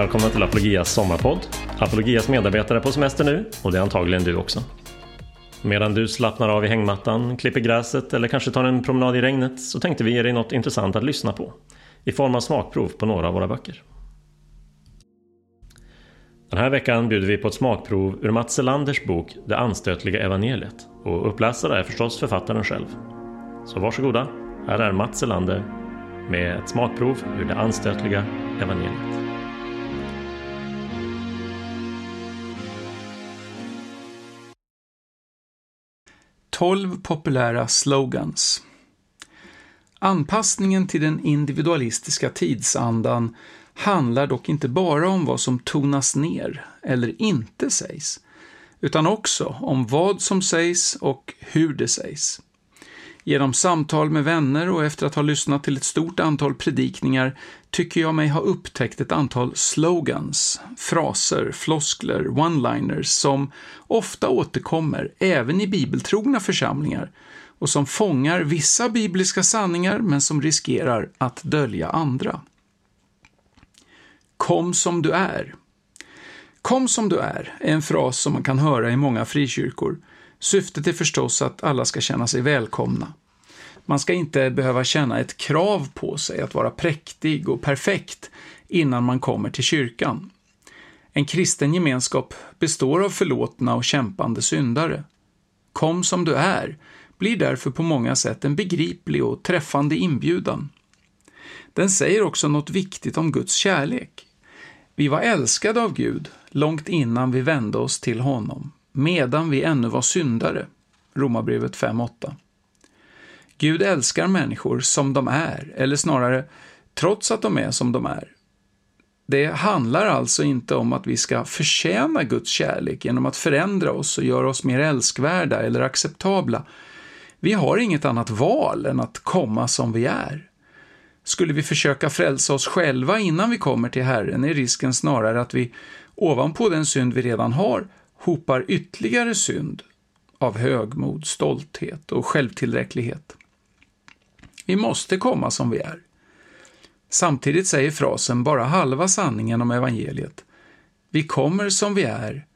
Välkomna till Apologias sommarpodd. Apologias medarbetare är på semester nu och det är antagligen du också. Medan du slappnar av i hängmattan, klipper gräset eller kanske tar en promenad i regnet så tänkte vi ge dig något intressant att lyssna på i form av smakprov på några av våra böcker. Den här veckan bjuder vi på ett smakprov ur Mats Selanders bok Det anstötliga evangeliet och uppläsare är förstås författaren själv. Så varsågoda, här är Mats Selander med ett smakprov ur Det anstötliga evangeliet. Tolv populära slogans. Anpassningen till den individualistiska tidsandan handlar dock inte bara om vad som tonas ner eller inte sägs, utan också om vad som sägs och hur det sägs. Genom samtal med vänner och efter att ha lyssnat till ett stort antal predikningar tycker jag mig ha upptäckt ett antal slogans, fraser, floskler, one-liners som ofta återkommer även i bibeltrogna församlingar och som fångar vissa bibliska sanningar men som riskerar att dölja andra. Kom som du är. Kom som du är är en fras som man kan höra i många frikyrkor. Syftet är förstås att alla ska känna sig välkomna. Man ska inte behöva känna ett krav på sig att vara präktig och perfekt innan man kommer till kyrkan. En kristen gemenskap består av förlåtna och kämpande syndare. Kom som du är blir därför på många sätt en begriplig och träffande inbjudan. Den säger också något viktigt om Guds kärlek. Vi var älskade av Gud långt innan vi vände oss till honom, medan vi ännu var syndare. Romarbrevet 5.8. Gud älskar människor som de är, eller snarare trots att de är som de är. Det handlar alltså inte om att vi ska förtjäna Guds kärlek genom att förändra oss och göra oss mer älskvärda eller acceptabla. Vi har inget annat val än att komma som vi är. Skulle vi försöka frälsa oss själva innan vi kommer till Herren är risken snarare att vi ovanpå den synd vi redan har hopar ytterligare synd av högmod, stolthet och självtillräcklighet. Vi måste komma som vi är. Samtidigt säger frasen bara halva sanningen om evangeliet. Vi kommer som vi är,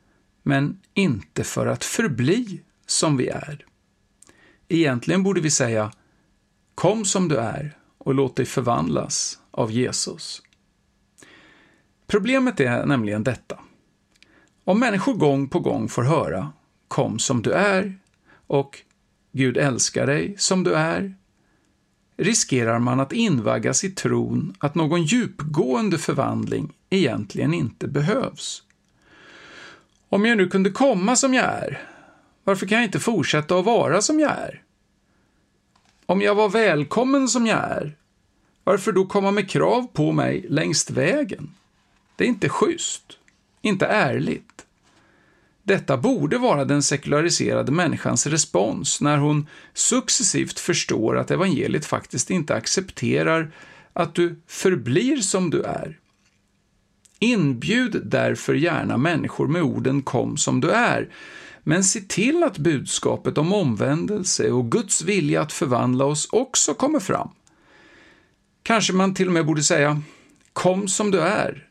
men inte för att förbli som vi är. Egentligen borde vi säga Kom som du är och låt dig förvandlas av Jesus. Problemet är nämligen detta. Om människor gång på gång får höra Kom som du är och Gud älskar dig som du är riskerar man att invaggas i tron att någon djupgående förvandling egentligen inte behövs. Om jag nu kunde komma som jag är, varför kan jag inte fortsätta att vara som jag är? Om jag var välkommen som jag är, varför då komma med krav på mig längst vägen? Det är inte schysst, inte ärligt. Detta borde vara den sekulariserade människans respons när hon successivt förstår att evangeliet faktiskt inte accepterar att du förblir som du är. Inbjud därför gärna människor med orden ”kom som du är”, men se till att budskapet om omvändelse och Guds vilja att förvandla oss också kommer fram. Kanske man till och med borde säga ”kom som du är”,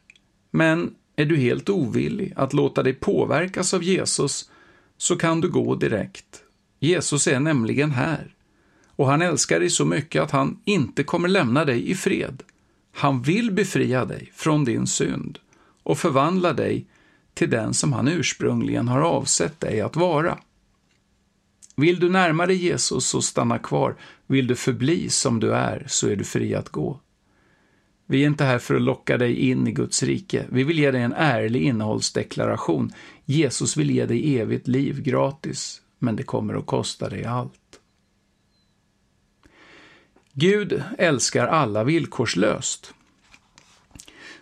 men är du helt ovillig att låta dig påverkas av Jesus så kan du gå direkt. Jesus är nämligen här. Och han älskar dig så mycket att han inte kommer lämna dig i fred. Han vill befria dig från din synd och förvandla dig till den som han ursprungligen har avsett dig att vara. Vill du närma dig Jesus så stanna kvar. Vill du förbli som du är så är du fri att gå. Vi är inte här för att locka dig in i Guds rike. Vi vill ge dig en ärlig innehållsdeklaration. Jesus vill ge dig evigt liv gratis, men det kommer att kosta dig allt. Gud älskar alla villkorslöst.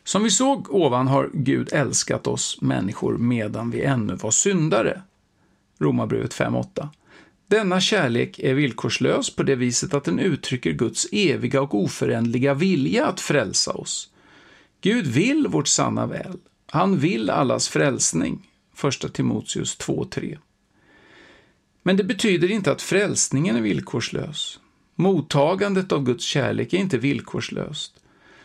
Som vi såg ovan har Gud älskat oss människor medan vi ännu var syndare. Romarbrevet 5.8. Denna kärlek är villkorslös på det viset att den uttrycker Guds eviga och oförändliga vilja att frälsa oss. Gud vill vårt sanna väl. Han vill allas frälsning. 1 Timoteus 2.3. Men det betyder inte att frälsningen är villkorslös. Mottagandet av Guds kärlek är inte villkorslöst.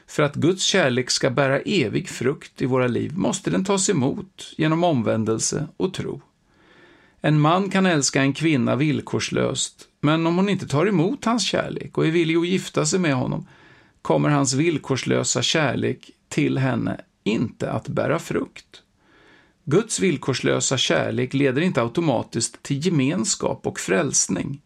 För att Guds kärlek ska bära evig frukt i våra liv måste den tas emot genom omvändelse och tro. En man kan älska en kvinna villkorslöst, men om hon inte tar emot hans kärlek och är villig att gifta sig med honom kommer hans villkorslösa kärlek till henne inte att bära frukt. Guds villkorslösa kärlek leder inte automatiskt till gemenskap och frälsning.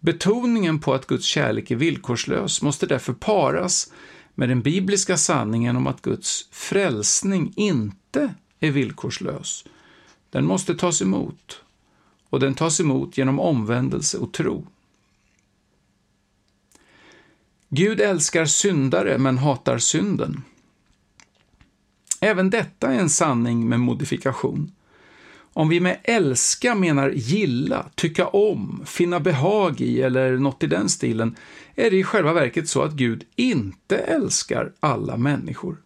Betoningen på att Guds kärlek är villkorslös måste därför paras med den bibliska sanningen om att Guds frälsning inte är villkorslös. Den måste tas emot, och den tas emot genom omvändelse och tro. Gud älskar syndare men hatar synden. Även detta är en sanning med modifikation. Om vi med älska menar gilla, tycka om, finna behag i eller något i den stilen, är det i själva verket så att Gud inte älskar alla människor.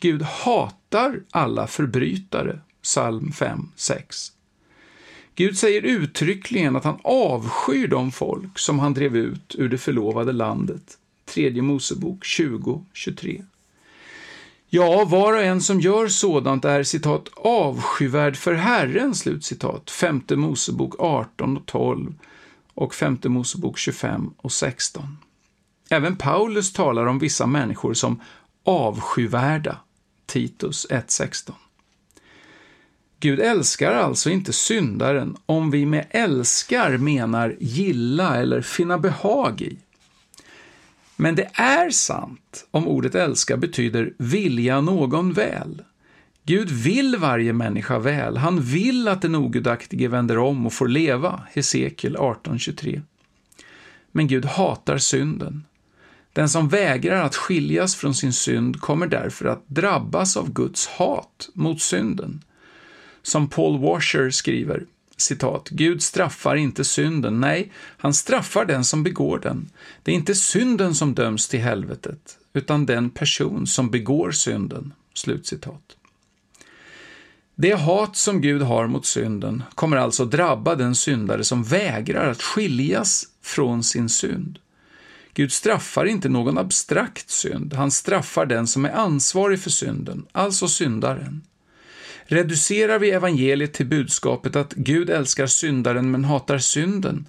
Gud hatar alla förbrytare, psalm 5, 6. Gud säger uttryckligen att han avskyr de folk som han drev ut ur det förlovade landet. Tredje Mosebok 20, 23. Ja, var och en som gör sådant är citat avskyvärd för Herren, slutcitat. Femte Mosebok 18 och 12 och femte Mosebok 25 och 16. Även Paulus talar om vissa människor som avskyvärda. Titus 1.16. Gud älskar alltså inte syndaren om vi med älskar menar gilla eller finna behag i. Men det är sant om ordet älska betyder vilja någon väl. Gud vill varje människa väl. Han vill att den ogudaktige vänder om och får leva, Hesekiel 18.23. Men Gud hatar synden. Den som vägrar att skiljas från sin synd kommer därför att drabbas av Guds hat mot synden. Som Paul Washer skriver, citat, Gud straffar inte synden, nej, han straffar den som begår den. Det är inte synden som döms till helvetet, utan den person som begår synden. Slutcitat. Det hat som Gud har mot synden kommer alltså drabba den syndare som vägrar att skiljas från sin synd. Gud straffar inte någon abstrakt synd, han straffar den som är ansvarig för synden, alltså syndaren. Reducerar vi evangeliet till budskapet att Gud älskar syndaren men hatar synden,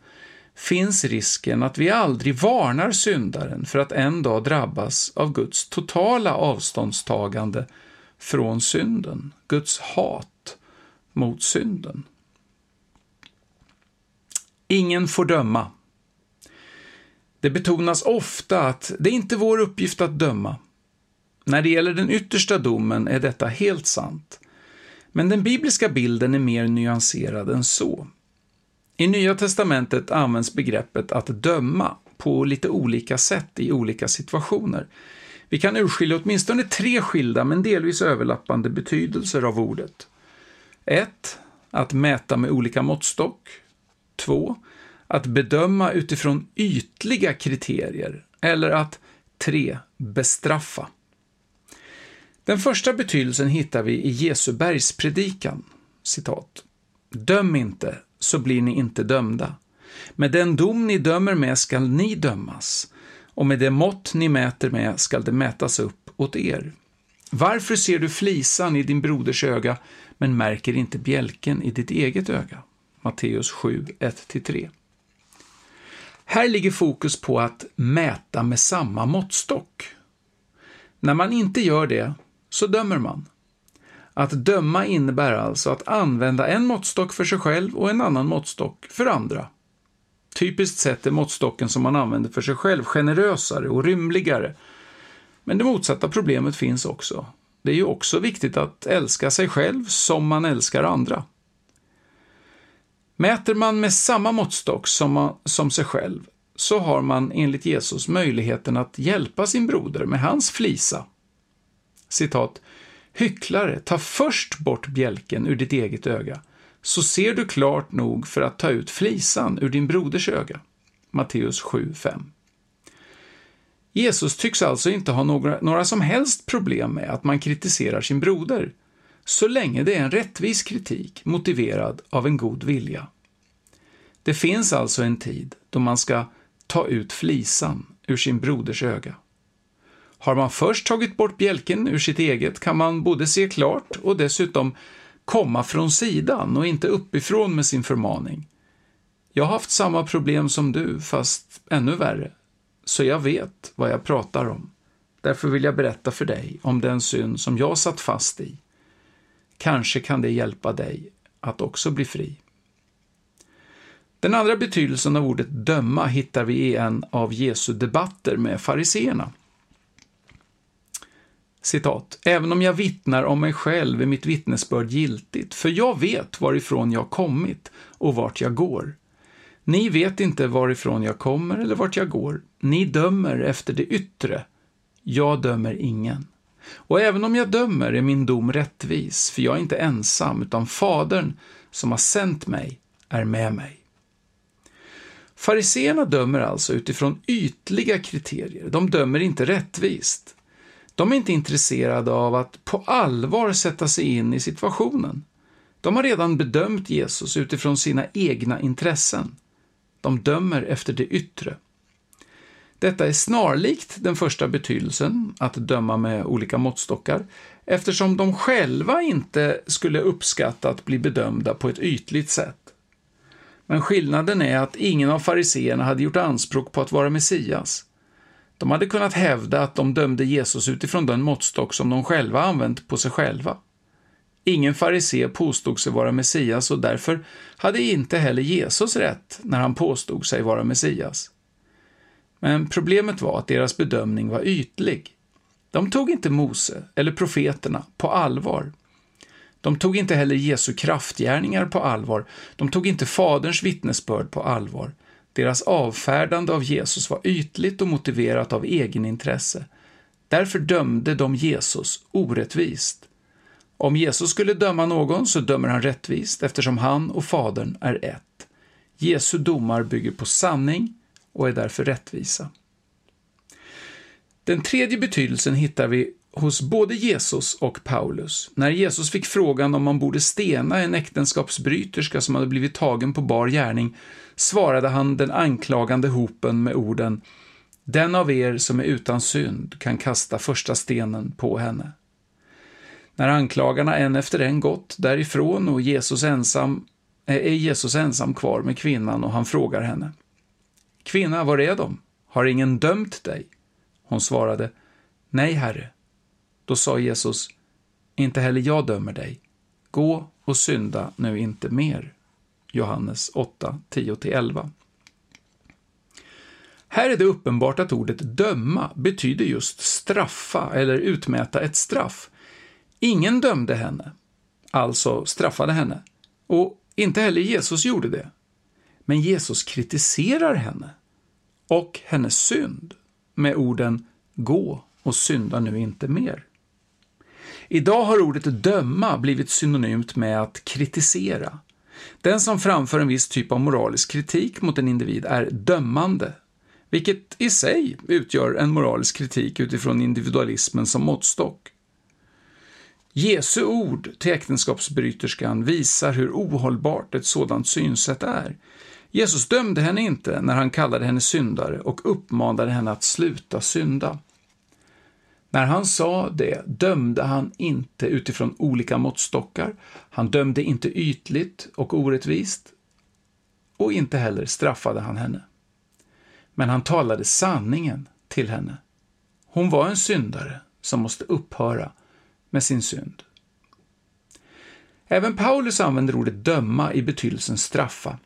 finns risken att vi aldrig varnar syndaren för att en dag drabbas av Guds totala avståndstagande från synden, Guds hat mot synden. Ingen får döma. Det betonas ofta att det inte är vår uppgift att döma. När det gäller den yttersta domen är detta helt sant. Men den bibliska bilden är mer nyanserad än så. I Nya testamentet används begreppet att döma på lite olika sätt i olika situationer. Vi kan urskilja åtminstone tre skilda men delvis överlappande betydelser av ordet. 1. Att mäta med olika måttstock. 2. Att bedöma utifrån ytliga kriterier. Eller att 3. Bestraffa. Den första betydelsen hittar vi i Jesu bergspredikan. Citat. Döm inte, så blir ni inte dömda. Med den dom ni dömer med skall ni dömas, och med det mått ni mäter med skall det mätas upp åt er. Varför ser du flisan i din broders öga, men märker inte bjälken i ditt eget öga? Matteus 7, 1-3. Här ligger fokus på att mäta med samma måttstock. När man inte gör det så dömer man. Att döma innebär alltså att använda en måttstock för sig själv och en annan måttstock för andra. Typiskt sett är måttstocken som man använder för sig själv generösare och rymligare. Men det motsatta problemet finns också. Det är ju också viktigt att älska sig själv som man älskar andra. Mäter man med samma måttstock som, man, som sig själv så har man enligt Jesus möjligheten att hjälpa sin broder med hans flisa citat, Hycklare, ta först bort bjälken ur ditt eget öga, så ser du klart nog för att ta ut flisan ur din broders öga. Matteus 7.5. Jesus tycks alltså inte ha några, några som helst problem med att man kritiserar sin broder, så länge det är en rättvis kritik motiverad av en god vilja. Det finns alltså en tid då man ska ta ut flisan ur sin broders öga. Har man först tagit bort bjälken ur sitt eget kan man både se klart och dessutom komma från sidan och inte uppifrån med sin förmaning. Jag har haft samma problem som du, fast ännu värre, så jag vet vad jag pratar om. Därför vill jag berätta för dig om den synd som jag satt fast i. Kanske kan det hjälpa dig att också bli fri. Den andra betydelsen av ordet döma hittar vi i en av Jesu debatter med fariseerna. Citat. Även om jag vittnar om mig själv är mitt vittnesbörd giltigt, för jag vet varifrån jag kommit och vart jag går. Ni vet inte varifrån jag kommer eller vart jag går. Ni dömer efter det yttre. Jag dömer ingen. Och även om jag dömer är min dom rättvis, för jag är inte ensam, utan Fadern som har sänt mig är med mig. Fariseerna dömer alltså utifrån ytliga kriterier. De dömer inte rättvist. De är inte intresserade av att på allvar sätta sig in i situationen. De har redan bedömt Jesus utifrån sina egna intressen. De dömer efter det yttre. Detta är snarlikt den första betydelsen, att döma med olika måttstockar, eftersom de själva inte skulle uppskatta att bli bedömda på ett ytligt sätt. Men skillnaden är att ingen av fariseerna hade gjort anspråk på att vara Messias. De hade kunnat hävda att de dömde Jesus utifrån den måttstock som de själva använt på sig själva. Ingen farisé påstod sig vara Messias och därför hade inte heller Jesus rätt när han påstod sig vara Messias. Men problemet var att deras bedömning var ytlig. De tog inte Mose eller profeterna på allvar. De tog inte heller Jesu kraftgärningar på allvar. De tog inte Faderns vittnesbörd på allvar. Deras avfärdande av Jesus var ytligt och motiverat av egenintresse. Därför dömde de Jesus orättvist. Om Jesus skulle döma någon så dömer han rättvist eftersom han och Fadern är ett. Jesu domar bygger på sanning och är därför rättvisa. Den tredje betydelsen hittar vi hos både Jesus och Paulus. När Jesus fick frågan om man borde stena en äktenskapsbryterska som hade blivit tagen på bar gärning svarade han den anklagande hopen med orden Den av er som är utan synd kan kasta första stenen på henne. När anklagarna en efter en gått därifrån och Jesus ensam, eh, är Jesus ensam kvar med kvinnan och han frågar henne. Kvinna, var är de? Har ingen dömt dig? Hon svarade, Nej, Herre. Då sa Jesus, Inte heller jag dömer dig. Gå och synda nu inte mer. Johannes 8, 10-11. Här är det uppenbart att ordet döma betyder just straffa eller utmäta ett straff. Ingen dömde henne, alltså straffade henne, och inte heller Jesus gjorde det. Men Jesus kritiserar henne och hennes synd med orden ”gå och synda nu inte mer”. Idag har ordet döma blivit synonymt med att kritisera. Den som framför en viss typ av moralisk kritik mot en individ är dömande, vilket i sig utgör en moralisk kritik utifrån individualismen som måttstock. Jesu ord till äktenskapsbryterskan visar hur ohållbart ett sådant synsätt är. Jesus dömde henne inte när han kallade henne syndare och uppmanade henne att sluta synda. När han sa det dömde han inte utifrån olika måttstockar, han dömde inte ytligt och orättvist och inte heller straffade han henne. Men han talade sanningen till henne. Hon var en syndare som måste upphöra med sin synd. Även Paulus använder ordet döma i betydelsen straffa.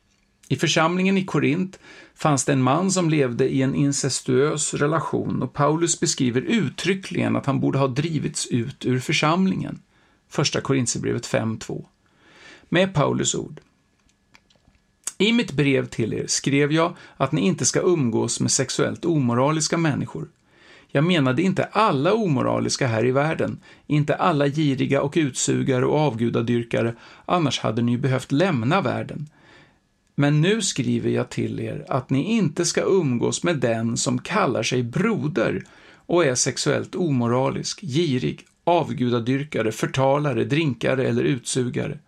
I församlingen i Korint fanns det en man som levde i en incestuös relation och Paulus beskriver uttryckligen att han borde ha drivits ut ur församlingen. Första Korintierbrevet 5.2. Med Paulus ord. I mitt brev till er skrev jag att ni inte ska umgås med sexuellt omoraliska människor. Jag menade inte alla omoraliska här i världen, inte alla giriga och utsugare och avgudadyrkare, annars hade ni behövt lämna världen. Men nu skriver jag till er att ni inte ska umgås med den som kallar sig broder och är sexuellt omoralisk, girig, avgudadyrkare, förtalare, drinkare eller utsugare.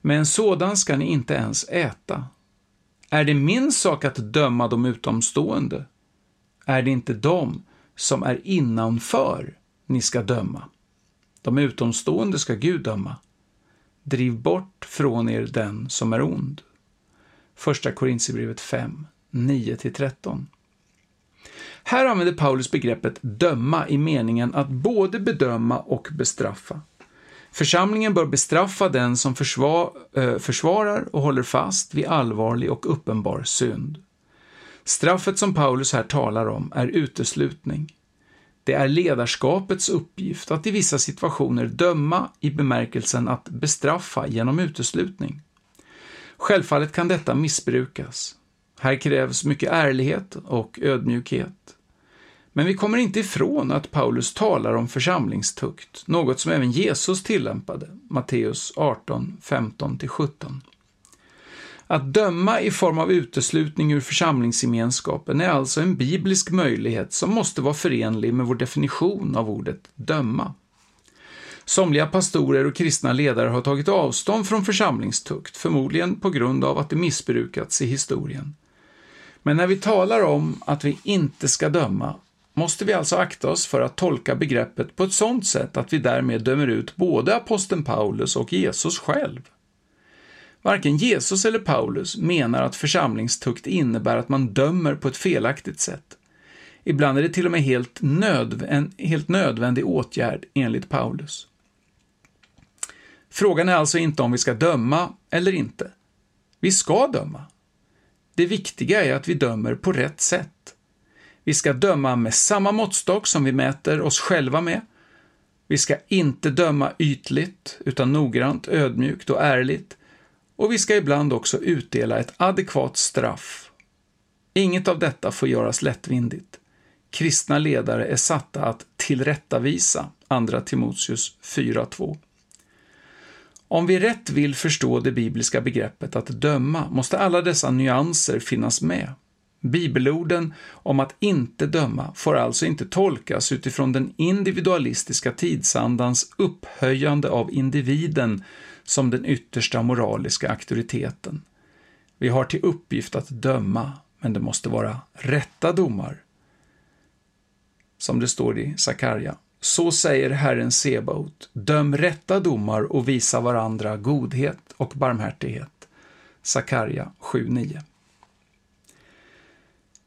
Med en sådan ska ni inte ens äta. Är det min sak att döma de utomstående? Är det inte de som är innanför ni ska döma. De utomstående ska Gud döma. Driv bort från er den som är ond. Första Korintierbrevet 5, 9-13. Här använder Paulus begreppet döma i meningen att både bedöma och bestraffa. Församlingen bör bestraffa den som försvar, eh, försvarar och håller fast vid allvarlig och uppenbar synd. Straffet som Paulus här talar om är uteslutning. Det är ledarskapets uppgift att i vissa situationer döma i bemärkelsen att bestraffa genom uteslutning. Självfallet kan detta missbrukas. Här krävs mycket ärlighet och ödmjukhet. Men vi kommer inte ifrån att Paulus talar om församlingstukt, något som även Jesus tillämpade, Matteus 18, 15-17. Att döma i form av uteslutning ur församlingsgemenskapen är alltså en biblisk möjlighet som måste vara förenlig med vår definition av ordet döma. Somliga pastorer och kristna ledare har tagit avstånd från församlingstukt, förmodligen på grund av att det missbrukats i historien. Men när vi talar om att vi inte ska döma måste vi alltså akta oss för att tolka begreppet på ett sådant sätt att vi därmed dömer ut både aposteln Paulus och Jesus själv. Varken Jesus eller Paulus menar att församlingstukt innebär att man dömer på ett felaktigt sätt. Ibland är det till och med helt nödv en helt nödvändig åtgärd enligt Paulus. Frågan är alltså inte om vi ska döma eller inte. Vi ska döma. Det viktiga är att vi dömer på rätt sätt. Vi ska döma med samma måttstock som vi mäter oss själva med. Vi ska inte döma ytligt, utan noggrant, ödmjukt och ärligt. Och vi ska ibland också utdela ett adekvat straff. Inget av detta får göras lättvindigt. Kristna ledare är satta att tillrättavisa, 2 Timoteus 4.2. Om vi rätt vill förstå det bibliska begreppet att döma måste alla dessa nyanser finnas med. Bibelorden om att inte döma får alltså inte tolkas utifrån den individualistiska tidsandans upphöjande av individen som den yttersta moraliska auktoriteten. Vi har till uppgift att döma, men det måste vara rätta domar. Som det står i Sakarja. Så säger Herren Sebaot, döm rätta domar och visa varandra godhet och barmhärtighet. Sakarja 7.9.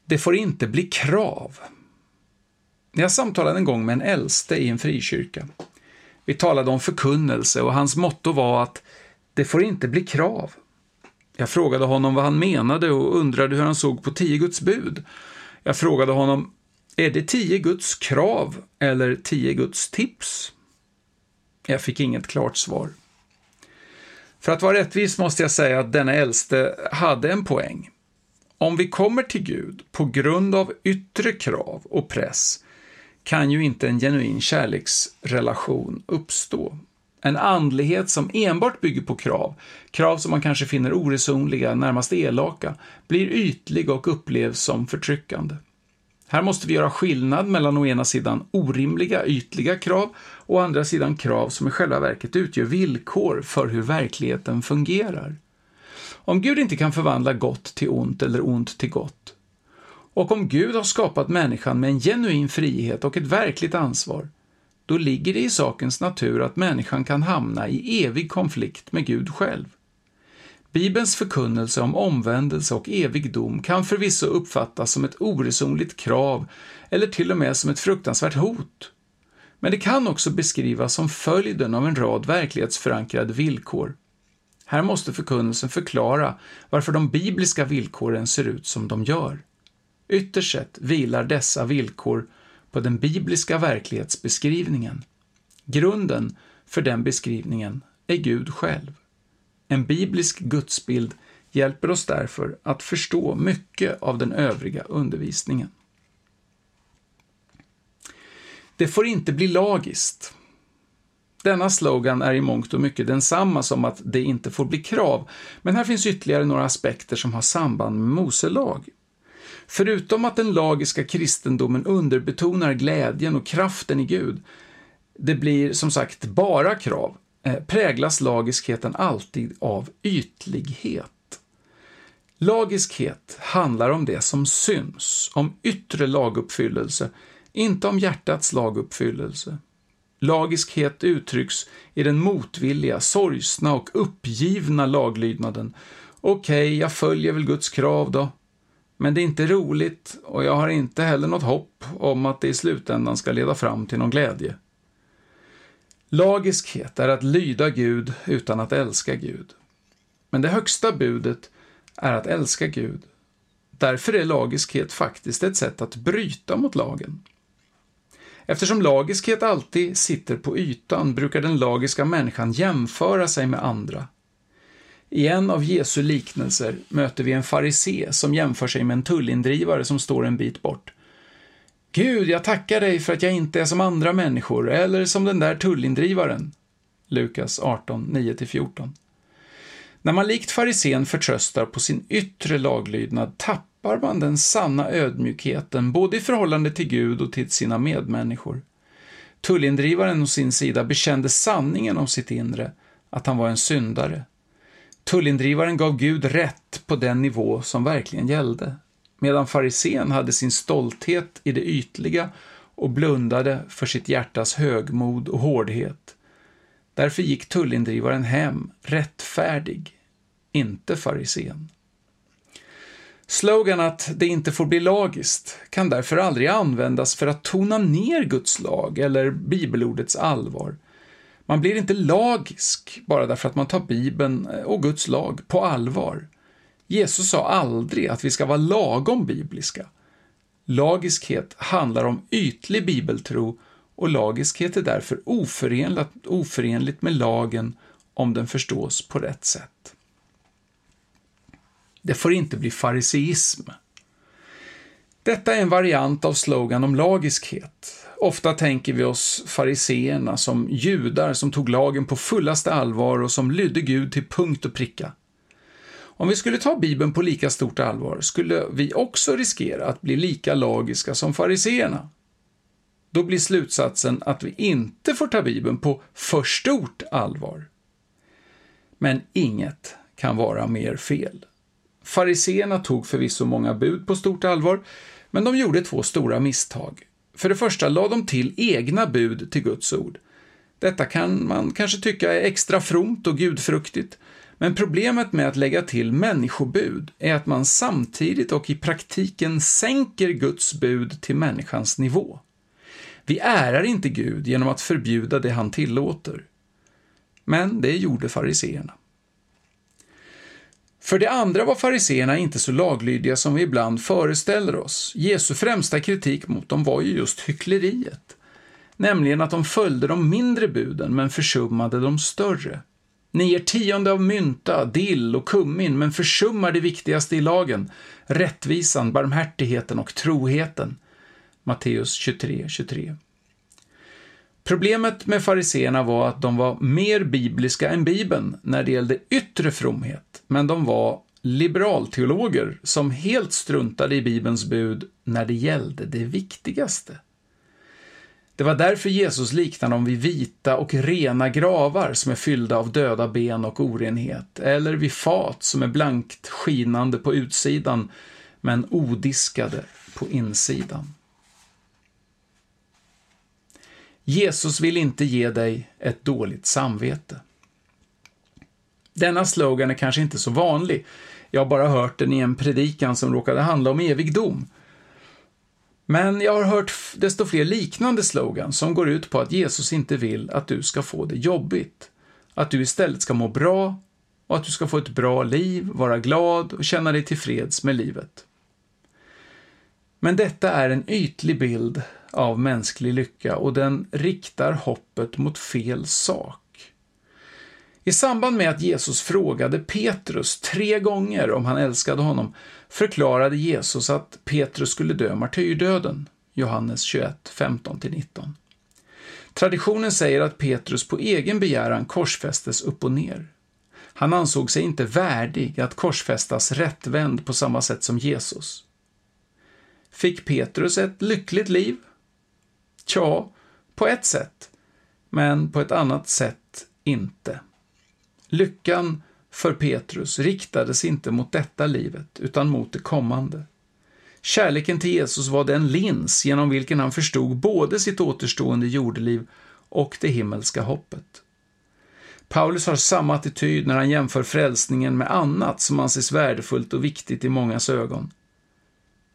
Det får inte bli krav. Jag samtalade en gång med en äldste i en frikyrka. Vi talade om förkunnelse och hans motto var att det får inte bli krav. Jag frågade honom vad han menade och undrade hur han såg på tio Guds bud. Jag frågade honom, är det tio Guds krav eller tio Guds tips? Jag fick inget klart svar. För att vara rättvis måste jag säga att denna äldste hade en poäng. Om vi kommer till Gud på grund av yttre krav och press kan ju inte en genuin kärleksrelation uppstå. En andlighet som enbart bygger på krav, krav som man kanske finner oresonliga, närmast elaka, blir ytlig och upplevs som förtryckande. Här måste vi göra skillnad mellan å ena sidan orimliga, ytliga krav och å andra sidan krav som i själva verket utgör villkor för hur verkligheten fungerar. Om Gud inte kan förvandla gott till ont eller ont till gott, och om Gud har skapat människan med en genuin frihet och ett verkligt ansvar, då ligger det i sakens natur att människan kan hamna i evig konflikt med Gud själv. Bibelns förkunnelse om omvändelse och evig dom kan förvisso uppfattas som ett oresonligt krav eller till och med som ett fruktansvärt hot. Men det kan också beskrivas som följden av en rad verklighetsförankrade villkor. Här måste förkunnelsen förklara varför de bibliska villkoren ser ut som de gör. Ytterst sett vilar dessa villkor på den bibliska verklighetsbeskrivningen. Grunden för den beskrivningen är Gud själv. En biblisk gudsbild hjälper oss därför att förstå mycket av den övriga undervisningen. Det får inte bli lagiskt. Denna slogan är i mångt och mycket densamma som att det inte får bli krav, men här finns ytterligare några aspekter som har samband med Mose lag. Förutom att den lagiska kristendomen underbetonar glädjen och kraften i Gud, det blir som sagt bara krav, Eh, präglas lagiskheten alltid av ytlighet. Lagiskhet handlar om det som syns, om yttre laguppfyllelse, inte om hjärtats laguppfyllelse. Lagiskhet uttrycks i den motvilliga, sorgsna och uppgivna laglydnaden. Okej, okay, jag följer väl Guds krav då. Men det är inte roligt och jag har inte heller något hopp om att det i slutändan ska leda fram till någon glädje. Lagiskhet är att lyda Gud utan att älska Gud. Men det högsta budet är att älska Gud. Därför är lagiskhet faktiskt ett sätt att bryta mot lagen. Eftersom lagiskhet alltid sitter på ytan brukar den lagiska människan jämföra sig med andra. I en av Jesu liknelser möter vi en farisé som jämför sig med en tullindrivare som står en bit bort. Gud, jag tackar dig för att jag inte är som andra människor eller som den där tullindrivaren. Lukas 18, 9-14. När man likt farisén förtröstar på sin yttre laglydnad tappar man den sanna ödmjukheten både i förhållande till Gud och till sina medmänniskor. Tullindrivaren å sin sida bekände sanningen om sitt inre, att han var en syndare. Tullindrivaren gav Gud rätt på den nivå som verkligen gällde, medan farisén hade sin stolthet i det ytliga och blundade för sitt hjärtas högmod och hårdhet. Därför gick tullindrivaren hem rättfärdig, inte farisén. Slogan att det inte får bli lagiskt kan därför aldrig användas för att tona ner Guds lag eller bibelordets allvar. Man blir inte lagisk bara därför att man tar Bibeln och Guds lag på allvar. Jesus sa aldrig att vi ska vara lagom bibliska. Lagiskhet handlar om ytlig bibeltro och lagiskhet är därför oförenligt, oförenligt med lagen om den förstås på rätt sätt. Det får inte bli fariseism. Detta är en variant av slogan om lagiskhet. Ofta tänker vi oss fariseerna som judar som tog lagen på fullaste allvar och som lydde Gud till punkt och pricka. Om vi skulle ta Bibeln på lika stort allvar skulle vi också riskera att bli lika lagiska som fariseerna. Då blir slutsatsen att vi inte får ta Bibeln på för stort allvar. Men inget kan vara mer fel. Fariseerna tog förvisso många bud på stort allvar, men de gjorde två stora misstag. För det första lade de till egna bud till Guds ord. Detta kan man kanske tycka är extra fromt och gudfruktigt, men problemet med att lägga till människobud är att man samtidigt och i praktiken sänker Guds bud till människans nivå. Vi ärar inte Gud genom att förbjuda det han tillåter. Men det gjorde fariseerna. För det andra var fariseerna inte så laglydiga som vi ibland föreställer oss. Jesu främsta kritik mot dem var ju just hyckleriet. Nämligen att de följde de mindre buden men försummade de större. Ni ger tionde av mynta, dill och kummin men försummar det viktigaste i lagen, rättvisan, barmhärtigheten och troheten. Matteus 23, 23. Problemet med fariseerna var att de var mer bibliska än Bibeln när det gällde yttre fromhet, men de var liberalteologer som helt struntade i Bibelns bud när det gällde det viktigaste. Det var därför Jesus liknade dem vid vita och rena gravar som är fyllda av döda ben och orenhet, eller vid fat som är blankt skinande på utsidan men odiskade på insidan. Jesus vill inte ge dig ett dåligt samvete. Denna slogan är kanske inte så vanlig. Jag har bara hört den i en predikan som råkade handla om evig dom. Men jag har hört desto fler liknande slogans som går ut på att Jesus inte vill att du ska få det jobbigt. Att du istället ska må bra och att du ska få ett bra liv, vara glad och känna dig tillfreds med livet. Men detta är en ytlig bild av mänsklig lycka och den riktar hoppet mot fel sak. I samband med att Jesus frågade Petrus tre gånger om han älskade honom förklarade Jesus att Petrus skulle dö martyrdöden. Johannes 21, 15-19. Traditionen säger att Petrus på egen begäran korsfästes upp och ner. Han ansåg sig inte värdig att korsfästas rättvänd på samma sätt som Jesus. Fick Petrus ett lyckligt liv? Tja, på ett sätt, men på ett annat sätt inte. Lyckan för Petrus riktades inte mot detta livet, utan mot det kommande. Kärleken till Jesus var den lins genom vilken han förstod både sitt återstående jordeliv och det himmelska hoppet. Paulus har samma attityd när han jämför frälsningen med annat som anses värdefullt och viktigt i mångas ögon.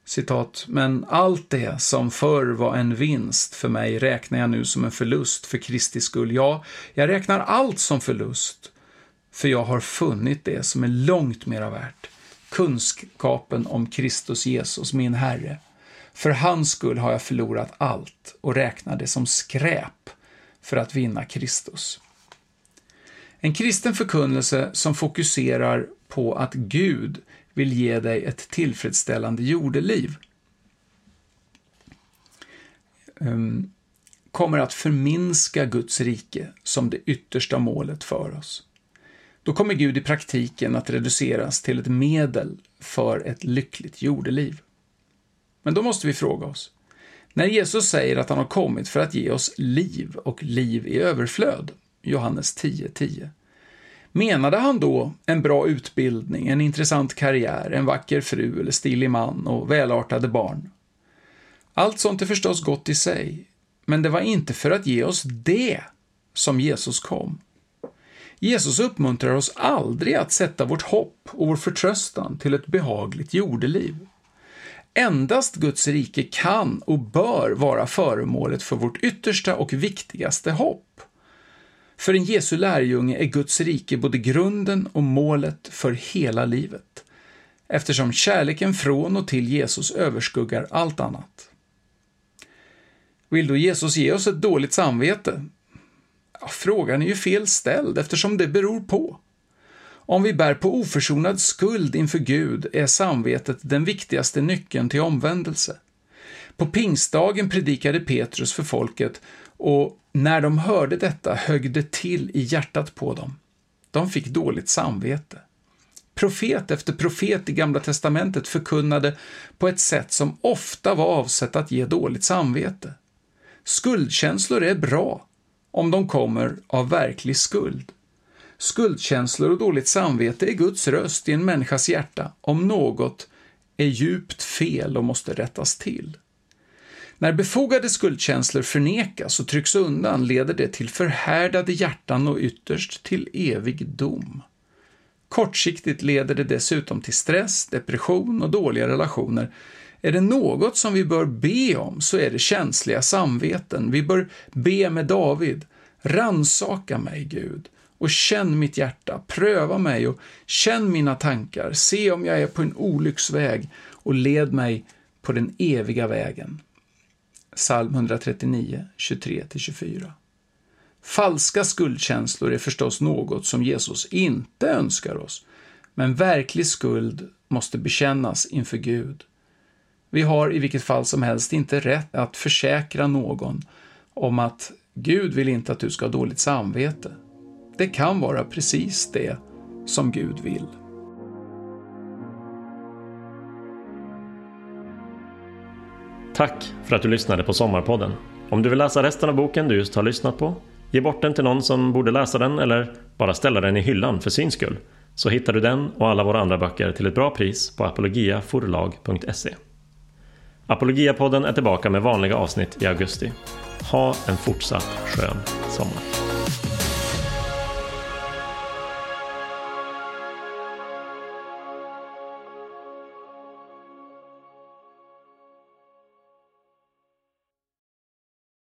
Citat, men allt det som förr var en vinst för mig räknar jag nu som en förlust för Kristi skull. Ja, jag räknar allt som förlust, för jag har funnit det som är långt mera värt. Kunskapen om Kristus Jesus, min Herre. För hans skull har jag förlorat allt och räknar det som skräp för att vinna Kristus. En kristen förkunnelse som fokuserar på att Gud vill ge dig ett tillfredsställande jordeliv ehm, kommer att förminska Guds rike som det yttersta målet för oss. Då kommer Gud i praktiken att reduceras till ett medel för ett lyckligt jordeliv. Men då måste vi fråga oss, när Jesus säger att han har kommit för att ge oss liv och liv i överflöd, Johannes 10.10, 10, Menade han då en bra utbildning, en intressant karriär, en vacker fru eller stilig man och välartade barn? Allt sånt är förstås gott i sig, men det var inte för att ge oss det som Jesus kom. Jesus uppmuntrar oss aldrig att sätta vårt hopp och vår förtröstan till ett behagligt jordeliv. Endast Guds rike kan och bör vara föremålet för vårt yttersta och viktigaste hopp. För en Jesu lärjunge är Guds rike både grunden och målet för hela livet, eftersom kärleken från och till Jesus överskuggar allt annat. Vill då Jesus ge oss ett dåligt samvete? Ja, frågan är ju fel ställd eftersom det beror på. Om vi bär på oförsonad skuld inför Gud är samvetet den viktigaste nyckeln till omvändelse. På pingstdagen predikade Petrus för folket och när de hörde detta högg det till i hjärtat på dem. De fick dåligt samvete. Profet efter profet i Gamla testamentet förkunnade på ett sätt som ofta var avsett att ge dåligt samvete. Skuldkänslor är bra om de kommer av verklig skuld. Skuldkänslor och dåligt samvete är Guds röst i en människas hjärta om något är djupt fel och måste rättas till. När befogade skuldkänslor förnekas och trycks undan leder det till förhärdade hjärtan och ytterst till evig dom. Kortsiktigt leder det dessutom till stress, depression och dåliga relationer. Är det något som vi bör be om så är det känsliga samveten. Vi bör be med David. Ransaka mig, Gud, och känn mitt hjärta, pröva mig och känn mina tankar, se om jag är på en olycksväg och led mig på den eviga vägen. Psalm 139, 23-24. Falska skuldkänslor är förstås något som Jesus inte önskar oss, men verklig skuld måste bekännas inför Gud. Vi har i vilket fall som helst inte rätt att försäkra någon om att Gud vill inte att du ska ha dåligt samvete. Det kan vara precis det som Gud vill. Tack för att du lyssnade på Sommarpodden. Om du vill läsa resten av boken du just har lyssnat på, ge bort den till någon som borde läsa den eller bara ställa den i hyllan för syns skull, så hittar du den och alla våra andra böcker till ett bra pris på apologiaforlag.se. Apologiapodden är tillbaka med vanliga avsnitt i augusti. Ha en fortsatt skön sommar.